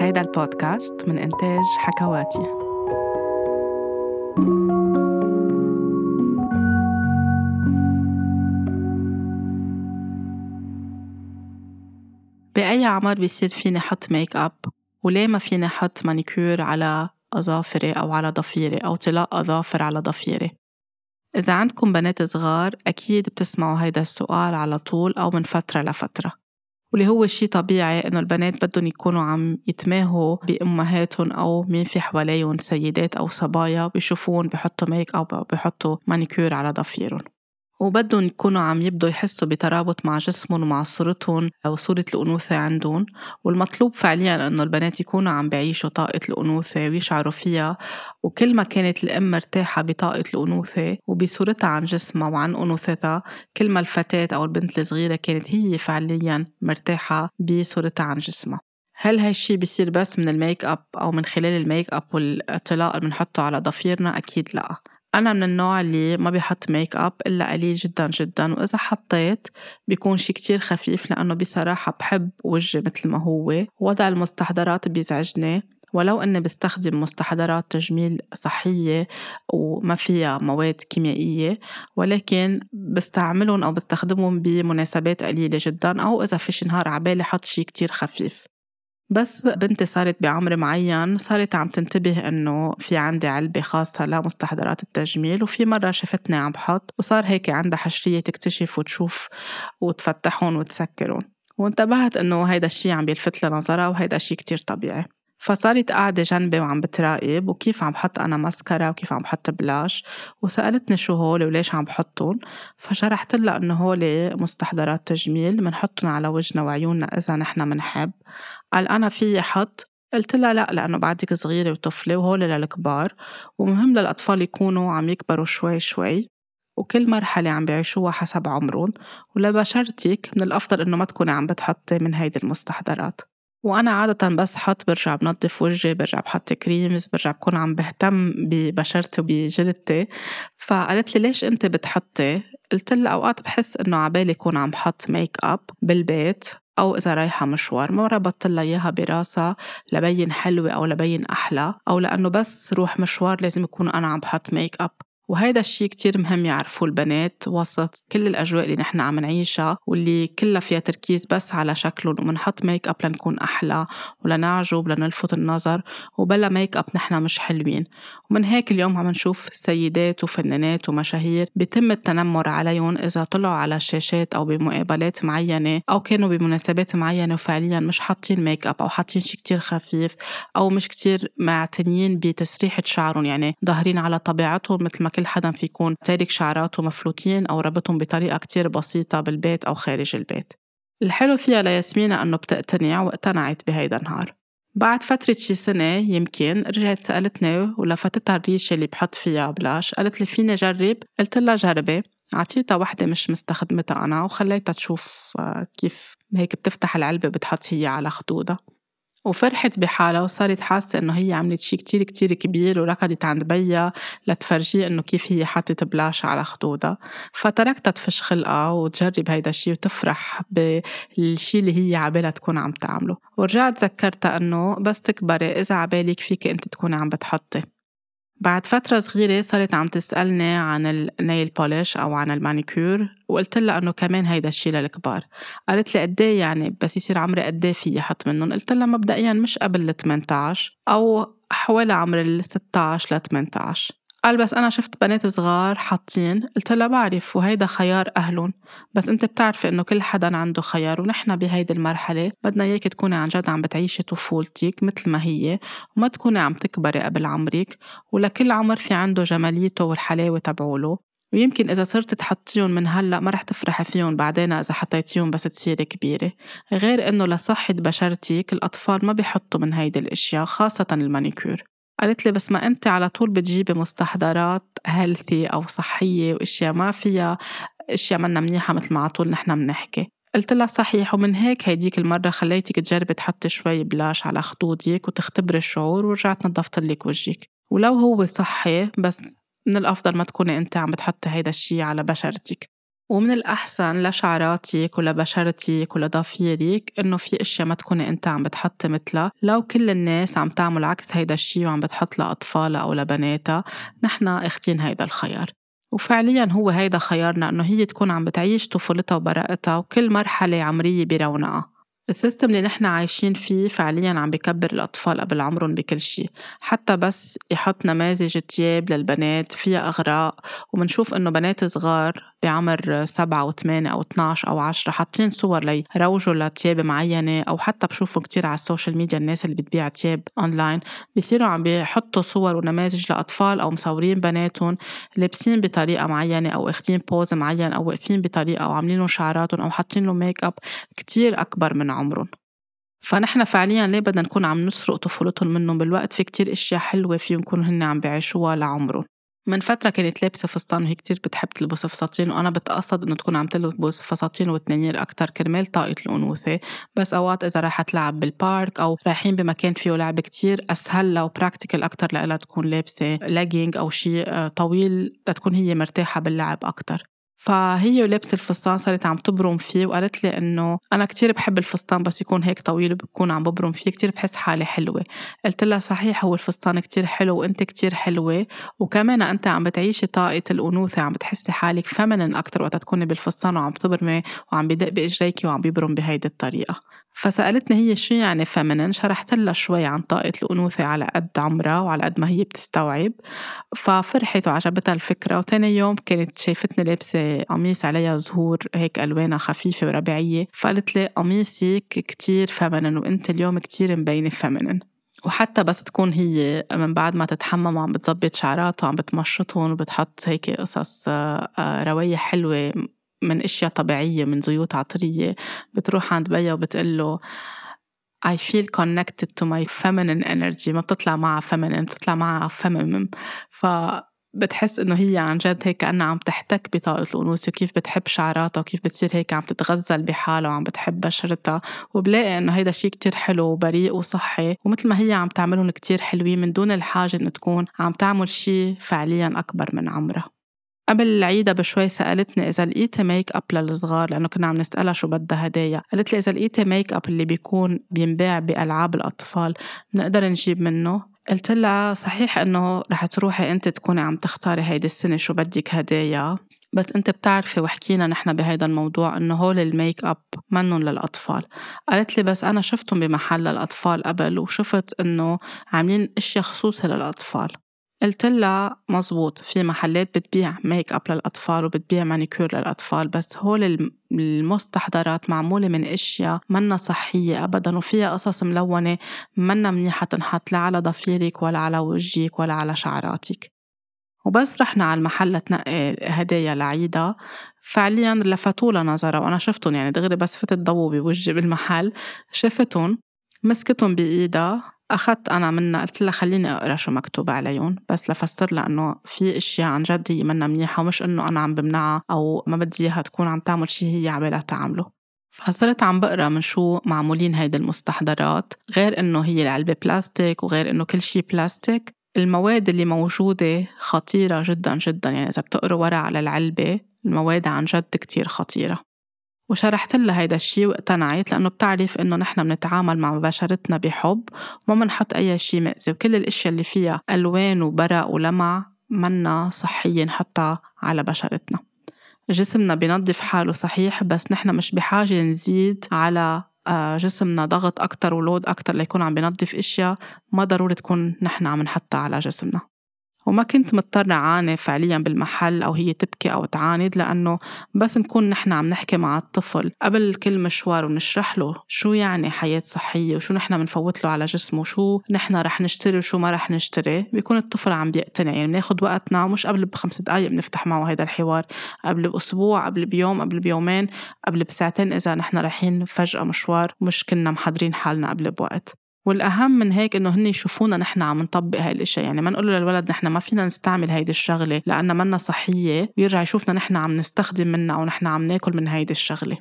هيدا البودكاست من إنتاج حكواتي. بأي عمر بيصير فيني حط make up وليه ما فيني حط مانيكير على أظافري أو على ضفيري أو طلاء أظافر على ضفيري؟ إذا عندكم بنات صغار أكيد بتسمعوا هيدا السؤال على طول أو من فترة لفترة. واللي هو شي طبيعي إنه البنات بدهم يكونوا عم يتماهوا بأمهاتهم أو مين في حواليهم سيدات أو صبايا بيشوفون بحطوا ميك أو بحطوا مانيكير على ضفيرهم. وبدهم يكونوا عم يبدوا يحسوا بترابط مع جسمهم ومع صورتهم أو صورة الأنوثة عندهم. والمطلوب فعليا أنه البنات يكونوا عم بعيشوا طاقة الأنوثة ويشعروا فيها. وكل ما كانت الأم مرتاحة بطاقة الأنوثة وبصورتها عن جسمها وعن أنوثتها كل ما الفتاة أو البنت الصغيرة كانت هي فعليا مرتاحة بصورتها عن جسمها. هل هالشي بيصير بس من ال make up أو من خلال ال make up والطلاء اللي بنحطه على ضفيرنا؟ أكيد لا. أنا من النوع اللي ما بيحط make up إلا قليل جدا جدا وإذا حطيت بيكون شي كتير خفيف لأنه بصراحة بحب وجهي مثل ما هو وضع المستحضرات بيزعجني. ولو أني بستخدم مستحضرات تجميل صحية وما فيها مواد كيميائية ولكن بستعملهم أو بستخدمهم بمناسبات قليلة جدا أو إذا فيش نهار عبالي حط شي كتير خفيف. بس بنتي صارت بعمر معين صارت عم تنتبه إنه في عندي علبة خاصة لمستحضرات التجميل وفي مرة شفتني عم بحط وصار هيك عندها حشرية تكتشف وتشوف وتفتحهم وتسكرهم. وانتبهت إنه هيدا الشي عم بيلفت لنظرها وهيدا الشي كتير طبيعي. فصارت قاعدة جنبي وعم بتراقب وكيف عم بحط أنا ماسكارا وكيف عم بحط بلاش. وسألتني شو هول وليش عم بحطهم. فشرحت لها إنه هول مستحضرات تجميل بنحطهم على وجهنا وعيوننا إذا نحن منحب. قال أنا في حط. قلت لها لا لأنه بعدك صغيرة وطفلة وهول للكبار. ومهم للأطفال يكونوا عم يكبروا شوي شوي. وكل مرحلة عم بيعيشوها حسب عمرهم. ولبشرتك من الأفضل إنه ما تكوني عم بتحطي من هيدي المستحضرات. وأنا عادة بس حط برجع بنظف وجهي برجع بحط creams برجع بكون عم بهتم ببشرتي وبجلدتي. فقالت لي ليش أنت بتحطي؟ قلت لها أوقات بحس إنه عبالي يكون عم بحط make up بالبيت أو إذا رايحة مشوار. ما ربطت لها إياها براسها لبين حلوة أو لبين أحلى أو لأنه بس روح مشوار لازم يكون أنا عم بحط make up وهيدا الشيء كتير مهم يعرفوه البنات وسط كل الأجواء اللي نحن عم نعيشها واللي كلها فيها تركيز بس على شكلهم ومنحط make up لنكون أحلى ولنعجب لنلفت النظر وبلا make up نحن مش حلوين. ومن هيك اليوم عم نشوف سيدات وفنانات ومشاهير بيتم التنمر عليهم إذا طلعوا على الشاشات أو بمقابلات معينة أو كانوا بمناسبات معينة وفعليا مش حاطين make up أو حاطين شيء كتير خفيف أو مش كتير معتنيين بتسريحة شعرهم يعني ظاهرين على طبيعتهم مثل ما كل حدا في يكون تارك شعراته مفلوتين أو ربطهم بطريقة كتير بسيطة بالبيت أو خارج البيت. الحلو فيها لياسمينة أنه بتقتنع واقتنعت بهيدا النهار. بعد فترة شي سنة يمكن رجعت سألتني ولفتتها الريشة اللي بحط فيها بلاش قالت لي فيني جرب؟ قلت لها جربي. عطيتها وحدة مش مستخدمتها أنا وخليتها تشوف آه، كيف هيك بتفتح العلبة بتحط هي على خدودها. وفرحت بحالها وصارت حاسة إنه هي عملت شي كتير كتير كبير وركضت عند بيها لتفرجيه إنه كيف هي حطت بلاش على خدودها. فتركتها تفش خلقها وتجرب هيدا الشي وتفرح بالشي اللي هي عبالها تكون عم تعمله. ورجعت ذكرتها إنه بس تكبري إذا عبالك فيك أنت تكوني عم بتحطي. بعد فترة صغيرة صارت عم تسألني عن النيل بوليش أو عن المانيكير. وقلت لها إنه كمان هيدا الشي للكبار. قالت لي قد يعني بس يصير عمري قد في أحط منهم. قلت لها مبدئيا مش قبل ال 18 أو حوالي عمر ال 16 ل 18 قال بس أنا شفت بنات صغار حاطين. قلت له بعرف وهيدا خيار أهلهم. بس أنت بتعرفي إنه كل حدا عنده خيار ونحن بهيدي المرحلة بدنا إياك تكوني عن جد عم بتعيشي طفولتك مثل ما هي. وما تكوني عم تكبري قبل عمرك. ولكل عمر في عنده جماليته والحلاوة تبعوله. ويمكن إذا صرت تحطيهم من هلأ ما رح تفرحي فيهم بعدين إذا حطيتيهم بس تصيري كبيرة. غير إنه لصحة بشرتك الأطفال ما بيحطوا من هيدي الأشياء خاصة المانيكير قالت لي بس ما أنت على طول بتجيبي مستحضرات healthy أو صحية وأشياء ما فيها أشياء منا منيحة مثل ما على طول نحن بنحكي. قلت لها صحيح ومن هيك هيديك المرة خليتك تجربي تحطي شوي blush على خدودك وتختبري الشعور ورجعت نظفت لك وجهك. ولو هو صحي بس من الأفضل ما تكوني أنت عم بتحطي هيدا الشي على بشرتك. ومن الأحسن لشعراتك ولبشرتك ولضفيرك إنه في أشياء ما تكوني أنت عم بتحطي مثلها. لو كل الناس عم تعمل عكس هيدا الشي وعم بتحط لأطفالها أو لبناتها نحن اخدين هيدا الخيار. وفعليا هو هيدا خيارنا إنه هي تكون عم بتعيش طفولتها وبراءتها وكل مرحلة عمرية برونقها. ال system اللي نحن عايشين فيه فعليا عم بكبر الأطفال قبل عمرهم بكل شيء. حتى بس يحط نماذج تياب للبنات فيها أغراء ومنشوف إنه بنات صغار بعمر سبعة وثمانية أو 12 أو عشرة حاطين صور ليروجوا لتياب معينة أو حتى بشوفوا كتير على ال social media الناس اللي بتبيع تياب أونلاين بيصيروا عم بيحطوا صور ونماذج لأطفال أو مصورين بناتهم لابسين بطريقة معينة أو اخدين pose معين أو واقفين بطريقة أو عاملين شعراتهم أو حاطين له make up كتير أكبر من عمرهم. فنحن فعليا ليه بدنا نكون عم نسرق طفولتهم منهم؟ بالوقت في كتير أشياء حلوة فيهم يكونوا هن عم بيعيشوها لعمرهم. من فترة كانت لابسة فستان وهي كتير بتحب تلبس فساتين وأنا بتقصد إنه تكون عم تلبس فساتين وتنانير أكتر كرمال طاقة الأنوثة. بس أوقات إذا رايحة تلعب بال park أو رايحين بمكان فيه لعب كتير أسهل لها و practical أكتر لإلها تكون لابسة لاجينج أو شيء آه، طويل تكون هي مرتاحة باللعب أكتر. فهي ولابسة الفستان صارت عم تبرم فيه وقالت لي إنه أنا كتير بحب الفستان بس يكون هيك طويل وبكون عم ببرم فيه كتير بحس حالي حلوة. قلت لها صحيح هو الفستان كتير حلو وأنت كتير حلوة وكمان أنت عم بتعيشي طاقة الأنوثة عم بتحسي حالك feminine أكتر وقت تكوني بالفستان وعم تبرمي وعم بدق بإجريكي وعم بيبرم بهيدي الطريقة. فسألتني هي شو يعني فمنن شرحت لها شوي عن طاقة الأنوثة على قد عمرها وعلى قد ما هي بتستوعب. ففرحت وعجبتها الفكرة. وتاني يوم كانت شايفتني لابسة قميص عليها زهور هيك ألوانها خفيفة وربيعية. فقالت لي قميصك كتير فمنن وأنت اليوم كتير مبينة فمنن وحتى بس تكون هي من بعد ما تتحمم وعم بتظبط شعراتها وعم بتمشطهم وبتحط هيك قصص آه، آه، روايح حلوة من أشياء طبيعية من زيوت عطرية. بتروح عند بيا وبتقول له I feel connected to my feminine energy. ما بتطلع معها feminine بتطلع معها feminine. ف بتحس إنه هي عن جد هيك كانها عم تحتك بطاقة الأنوثة وكيف بتحب شعراتها وكيف بتصير هيك عم تتغزل بحالها وعم بتحب بشرتها وبلاقي إنه هيدا شيء كتير حلو وبريء وصحي. ومثل ما هي عم تعملهم كتير حلوين من دون الحاجة إنه تكون عم تعمل شيء فعليا أكبر من عمرها. قبل العيدة بشوي سألتني إذا لقيتي make up للصغار لأنه كنا عم نسألها شو بدها هدايا. قالت لي إذا لقيتي make up اللي بيكون بينباع بألعاب الأطفال نقدر نجيب منه؟ قلت لها صحيح إنه رح تروحي أنت تكوني عم تختاري هيدي السنة شو بدك هدايا. بس أنت بتعرفي وحكينا نحن بهيدا الموضوع إنه هول ال make up منن للأطفال. قالت لي بس أنا شفتهم بمحل للأطفال قبل وشفت إنه عاملين إشياء خصوصي للأطفال. قلت لها مزبوط في محلات بتبيع make up للأطفال وبتبيع مانيكير للأطفال بس هول المستحضرات معمولة من أشياء منا صحية أبدا وفيها قصص ملونة منا منيحة تنحط لا على ضفيرك ولا على وجهك ولا على شعراتك. وبس رحنا على المحل تنقي هدايا لعيدة فعليا لفتوا نظرة وأنا شفتهم يعني دغري بس فتت ضووا بوجهي بالمحل شفتهم مسكتهم بإيدها أخذت أنا منها قلت لها خليني أقرأ شو مكتوب عليهم بس لفسر لها إنه في أشياء عن جد هي منا منيحة ومش إنه أنا عم بمنعها أو ما بدي إياها تكون عم تعمل شي هي عبالها تعمله. فصرت عم بقرأ من شو معمولين هيدي المستحضرات غير إنه هي العلبة بلاستيك وغير إنه كل شي بلاستيك. المواد اللي موجودة خطيرة جدا جدا يعني إذا بتقروا ورا على العلبة المواد عن جد كتير خطيرة. وشرحت لها هيدا الشي واقتنعت لأنه بتعرف إنه نحن بنتعامل مع بشرتنا بحب وما بنحط أي شي مأذي وكل الأشياء اللي فيها ألوان وبرق ولمع منا صحية نحطها على بشرتنا. جسمنا بينظف حاله صحيح بس نحن مش بحاجة نزيد على آه، جسمنا ضغط أكتر ولود أكتر ليكون عم بينظف أشياء ما ضروري تكون نحن عم نحطها على جسمنا. وما كنت مضطرة أعاني فعليا بالمحل أو هي تبكي أو تعاند لأنه بس نكون نحن عم نحكي مع الطفل قبل كل مشوار ونشرح له شو يعني حياة صحية وشو نحن بنفوت له على جسمه وشو نحن رح نشتري وشو ما رح نشتري. بيكون الطفل عم بيقتنع يعني بناخد وقتنا مش قبل بخمس دقايق بنفتح معه هذا الحوار قبل بأسبوع قبل بيوم قبل بيومين قبل بساعتين إذا نحن رايحين فجأة مشوار مش كنا محضرين حالنا قبل بوقت. والأهم من هيك إنه هن يشوفونا نحن عم نطبق هاي الأشياء. يعني ما نقول للولد نحن ما فينا نستعمل هيدي الشغلة لأنها منا صحية ويرجع يشوفنا نحن عم نستخدم منها أو نحن عم ناكل من هيدي الشغلة.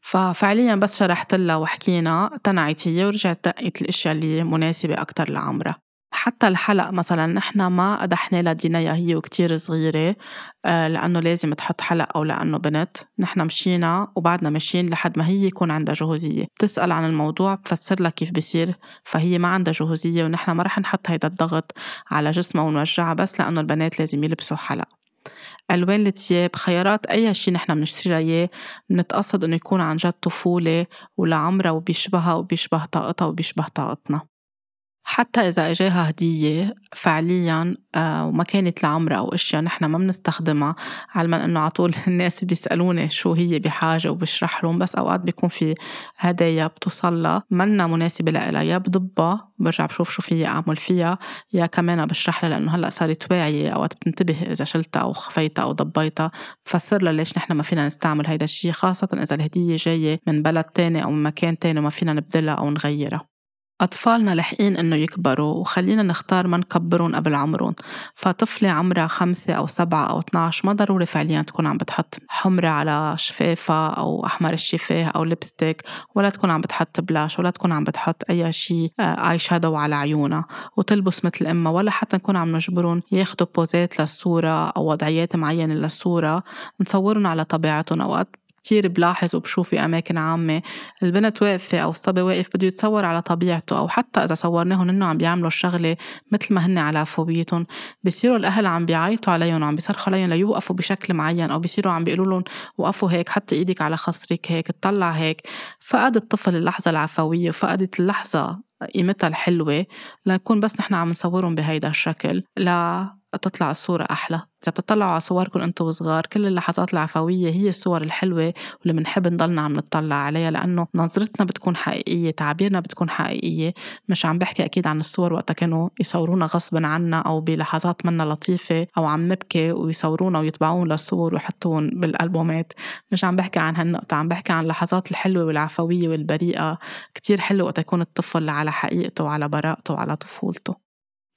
ففعليا بس شرحت لها وحكينا اقتنعت هي ورجعت دقت الإشياء اللي مناسبة أكتر لعمرها. حتى الحلق مثلا نحن ما قدحنا لها هي وكتير صغيرة آه، لأنه لازم تحط حلق أو لأنه بنت. نحن مشينا وبعدنا ماشيين لحد ما هي يكون عندها جهوزية. بتسأل عن الموضوع بفسر لها كيف بيصير فهي ما عندها جهوزية ونحن ما رح نحط هيدا الضغط على جسمها ونوجعها بس لأنه البنات لازم يلبسوا حلق. ألوان التياب خيارات أي شيء نحن بنشتري إياه بنتقصد إنه يكون عن جد طفولة ولعمرها وبيشبهها وبيشبه طاقتها وبيشبه طاقتنا. حتى إذا إجاها هدية فعليا آه، وما كانت لعمرها أو أشياء نحن ما بنستخدمها. علما إنه على طول الناس بيسألوني شو هي بحاجة وبشرح لهم بس أوقات بيكون في هدايا بتوصلها منا مناسبة لها يا بضبها برجع بشوف شو فيي أعمل فيها يا كمان بشرح لها لأنه هلأ صارت واعية. أوقات بتنتبه إذا شلتها أو خفيتها أو ضبيتها. بفسر لها ليش نحن ما فينا نستعمل هيدا الشيء خاصة إذا الهدية جاية من بلد تاني أو من مكان تاني وما فينا نبدلها أو نغيرها. أطفالنا لحقين إنه يكبروا وخلينا نختار ما نكبرهم قبل عمرهم. فطفلة عمرها خمسة أو سبعة أو 12 ما ضروري فعليا تكون عم بتحط حمرة على شفافها أو أحمر الشفاه أو لبستيك ولا تكون عم بتحط بلاش ولا تكون عم بتحط أي شيء آي شادو على عيونها. وتلبس مثل أمها ولا حتى نكون عم نجبرهم ياخدوا بوزات للصورة أو وضعيات معينة للصورة. نصورهم على طبيعتهم أوقات كتير بلاحظ وبشوف في أماكن عامة البنت واقفة أو الصبي واقف بده يتصور على طبيعته أو حتى إذا صورناهم إنه عم بيعملوا الشغلة مثل ما هن على عفويتهم بصيروا الأهل عم بيعيطوا عليهم وعم بيصرخوا عليهم ليوقفوا بشكل معين أو بيصيروا عم بيقولوا لهم وقفوا هيك حطي إيدك على خصرك هيك اطلع هيك. فقد الطفل اللحظة العفوية وفقدت اللحظة قيمتها الحلوة لنكون بس نحن عم نصورهم بهيدا الشكل لا تطلع الصورة أحلى. إذا بتطلعوا على صوركم أنتم وصغار كل اللحظات العفوية هي الصور الحلوة واللي بنحب نضلنا عم نطلع عليها لأنه نظرتنا بتكون حقيقية تعبيرنا بتكون حقيقية. مش عم بحكي أكيد عن الصور وقتها كانوا يصورونا غصبا عنا أو بلحظات منا لطيفة أو عم نبكي ويصورونا ويطبعون للصور ويحطون بالألبومات. مش عم بحكي عن هالنقطة عم بحكي عن اللحظات الحلوة والعفوية والبريئة. كتير حلوة وقت يكون الطفل على حقيقته وعلى براءته وعلى طفولته.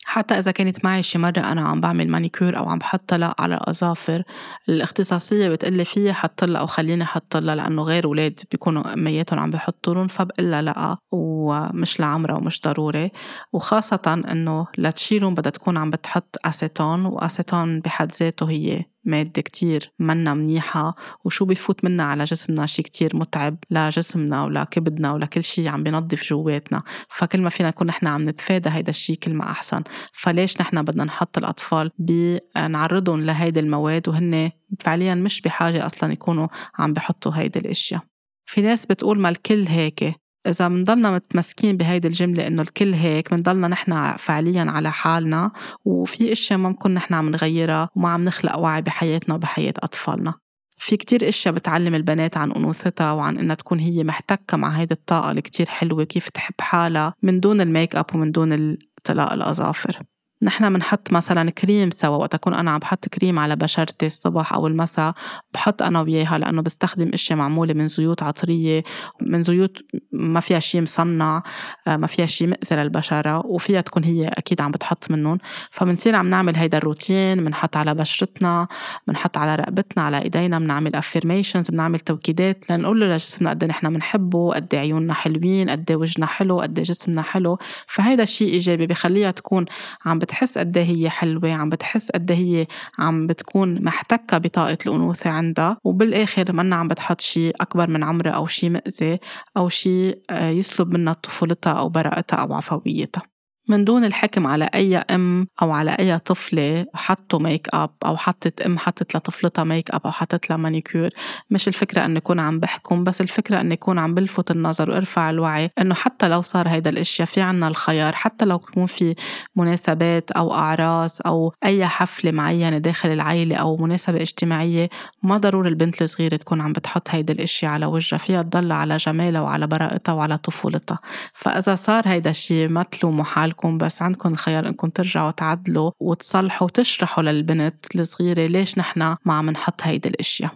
حتى إذا كانت معي شي مرة أنا عم بعمل مانيكير أو عم بحط لها على الأظافر الاختصاصية بتقلي فيي حط أو خليني حط لأنه غير أولاد بيكونوا أمياتهم عم بحطوا لهم فبقلها لأ ومش لعمرها ومش ضروري. وخاصة إنه لتشيلهم بدها تكون عم بتحط أسيتون وأسيتون بحد ذاته هي مادة كتير منا منيحة وشو بفوت منا على جسمنا شي كتير متعب لجسمنا ولكبدنا ولكل شي عم بينظف جواتنا. فكل ما فينا نكون نحن عم نتفادى هيدا الشي كل ما أحسن. فليش نحن بدنا نحط الأطفال بنعرضهم لهيدي المواد وهن فعليا مش بحاجة أصلا يكونوا عم بحطوا هيدي الأشياء. في ناس بتقول ما الكل هيك إذا بنضلنا متمسكين بهيدي الجملة إنه الكل هيك بنضلنا نحن فعليا على حالنا وفي أشياء ما بنكون نحن عم نغيرها وما عم نخلق وعي بحياتنا وبحياة أطفالنا. في كتير إشياء بتعلم البنات عن أنوثتها وعن إنها تكون هي محتكة مع هيدي الطاقة اللي كتير حلوة كيف تحب حالها من دون ال make up ومن دون طلاء الأظافر. نحن بنحط مثلا كريم سوا وقت أكون أنا عم بحط كريم على بشرتي الصبح أو المساء بحط أنا وياها لأنه بستخدم أشياء معمولة من زيوت عطرية من زيوت ما فيها شيء مصنع آه، ما فيها شيء مأذي للبشرة وفيها تكون هي أكيد عم بتحط منهم. فبنصير عم نعمل هيدا الروتين بنحط على بشرتنا بنحط على رقبتنا على إيدينا بنعمل affirmations بنعمل توكيدات لنقول لجسمنا قد إيه نحن بنحبه قد إيه عيوننا حلوين قد وجهنا حلو قد جسمنا حلو. فهيدا الشيء إيجابي بخليها تكون عم بتحس قد هي حلوة عم بتحس قد هي عم بتكون محتكة بطاقة الأنوثة عندها وبالآخر منا عم بتحط شيء أكبر من عمرها أو شيء مأذي أو شيء آه، يسلب منها طفولتها أو براءتها أو عفويتها. من دون الحكم على أي أم أو على أي طفلة حطوا make up أو حطت أم حطت لطفلتها make up أو حطت لها مانيكير مش الفكرة أن يكون عم بحكم بس الفكرة أن يكون عم بلفت النظر وارفع الوعي أنه حتى لو صار هيدا الأشياء في عنا الخيار. حتى لو يكون في مناسبات أو أعراس أو أي حفلة معينة داخل العيلة أو مناسبة اجتماعية ما ضروري البنت الصغيرة تكون عم بتحط هيدا الأشياء على وجهها. فيها تضل على جمالها وعلى براءتها وعلى طفولتها. فإذا صار هيدا الشيء ما تلوموا حالكم بس عندكم الخيار إنكم ترجعوا تعدلوا وتصلحوا وتشرحوا للبنت الصغيرة ليش نحن ما عم نحط هيدي الأشياء.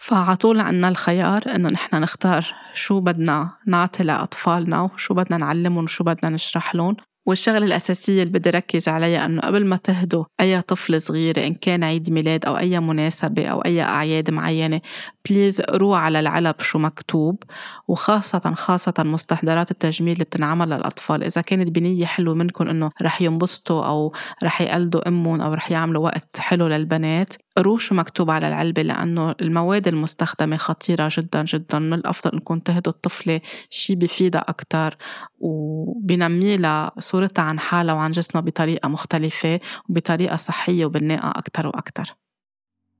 فعطول عنا الخيار إنه نحن نختار شو بدنا نعطي لأطفالنا وشو بدنا نعلمهم وشو بدنا نشرح لهم. والشغلة الأساسية اللي بدي ركز عليها أنه قبل ما تهدوا أي طفل صغيرة إن كان عيد ميلاد أو أي مناسبة أو أي أعياد معينة بليز قروا على العلب شو مكتوب وخاصة خاصة مستحضرات التجميل اللي بتنعمل للأطفال. إذا كانت بنية حلوة منكم إنه رح ينبسطوا أو رح يقلدوا أمهم أو رح يعملوا وقت حلو للبنات قروا شو مكتوب على العلبة لأنه المواد المستخدمة خطيرة جدا جدا. من الأفضل إنكم تهدوا الطفلة شي بفيدها أكتر وبنمي لها صورتها عن حالها وعن جسمها بطريقة مختلفة وبطريقة صحية وبناءة أكتر وأكتر.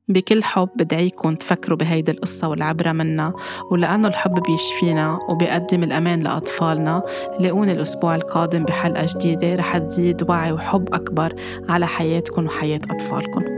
بكل حب بدعيكم تفكروا بهيدي القصة والعبرة منها ولأنه الحب بيشفينا وبيقدم الأمان لأطفالنا. لاقوني الأسبوع القادم بحلقة جديدة رح تزيد وعي وحب أكبر على حياتكم وحياة أطفالكم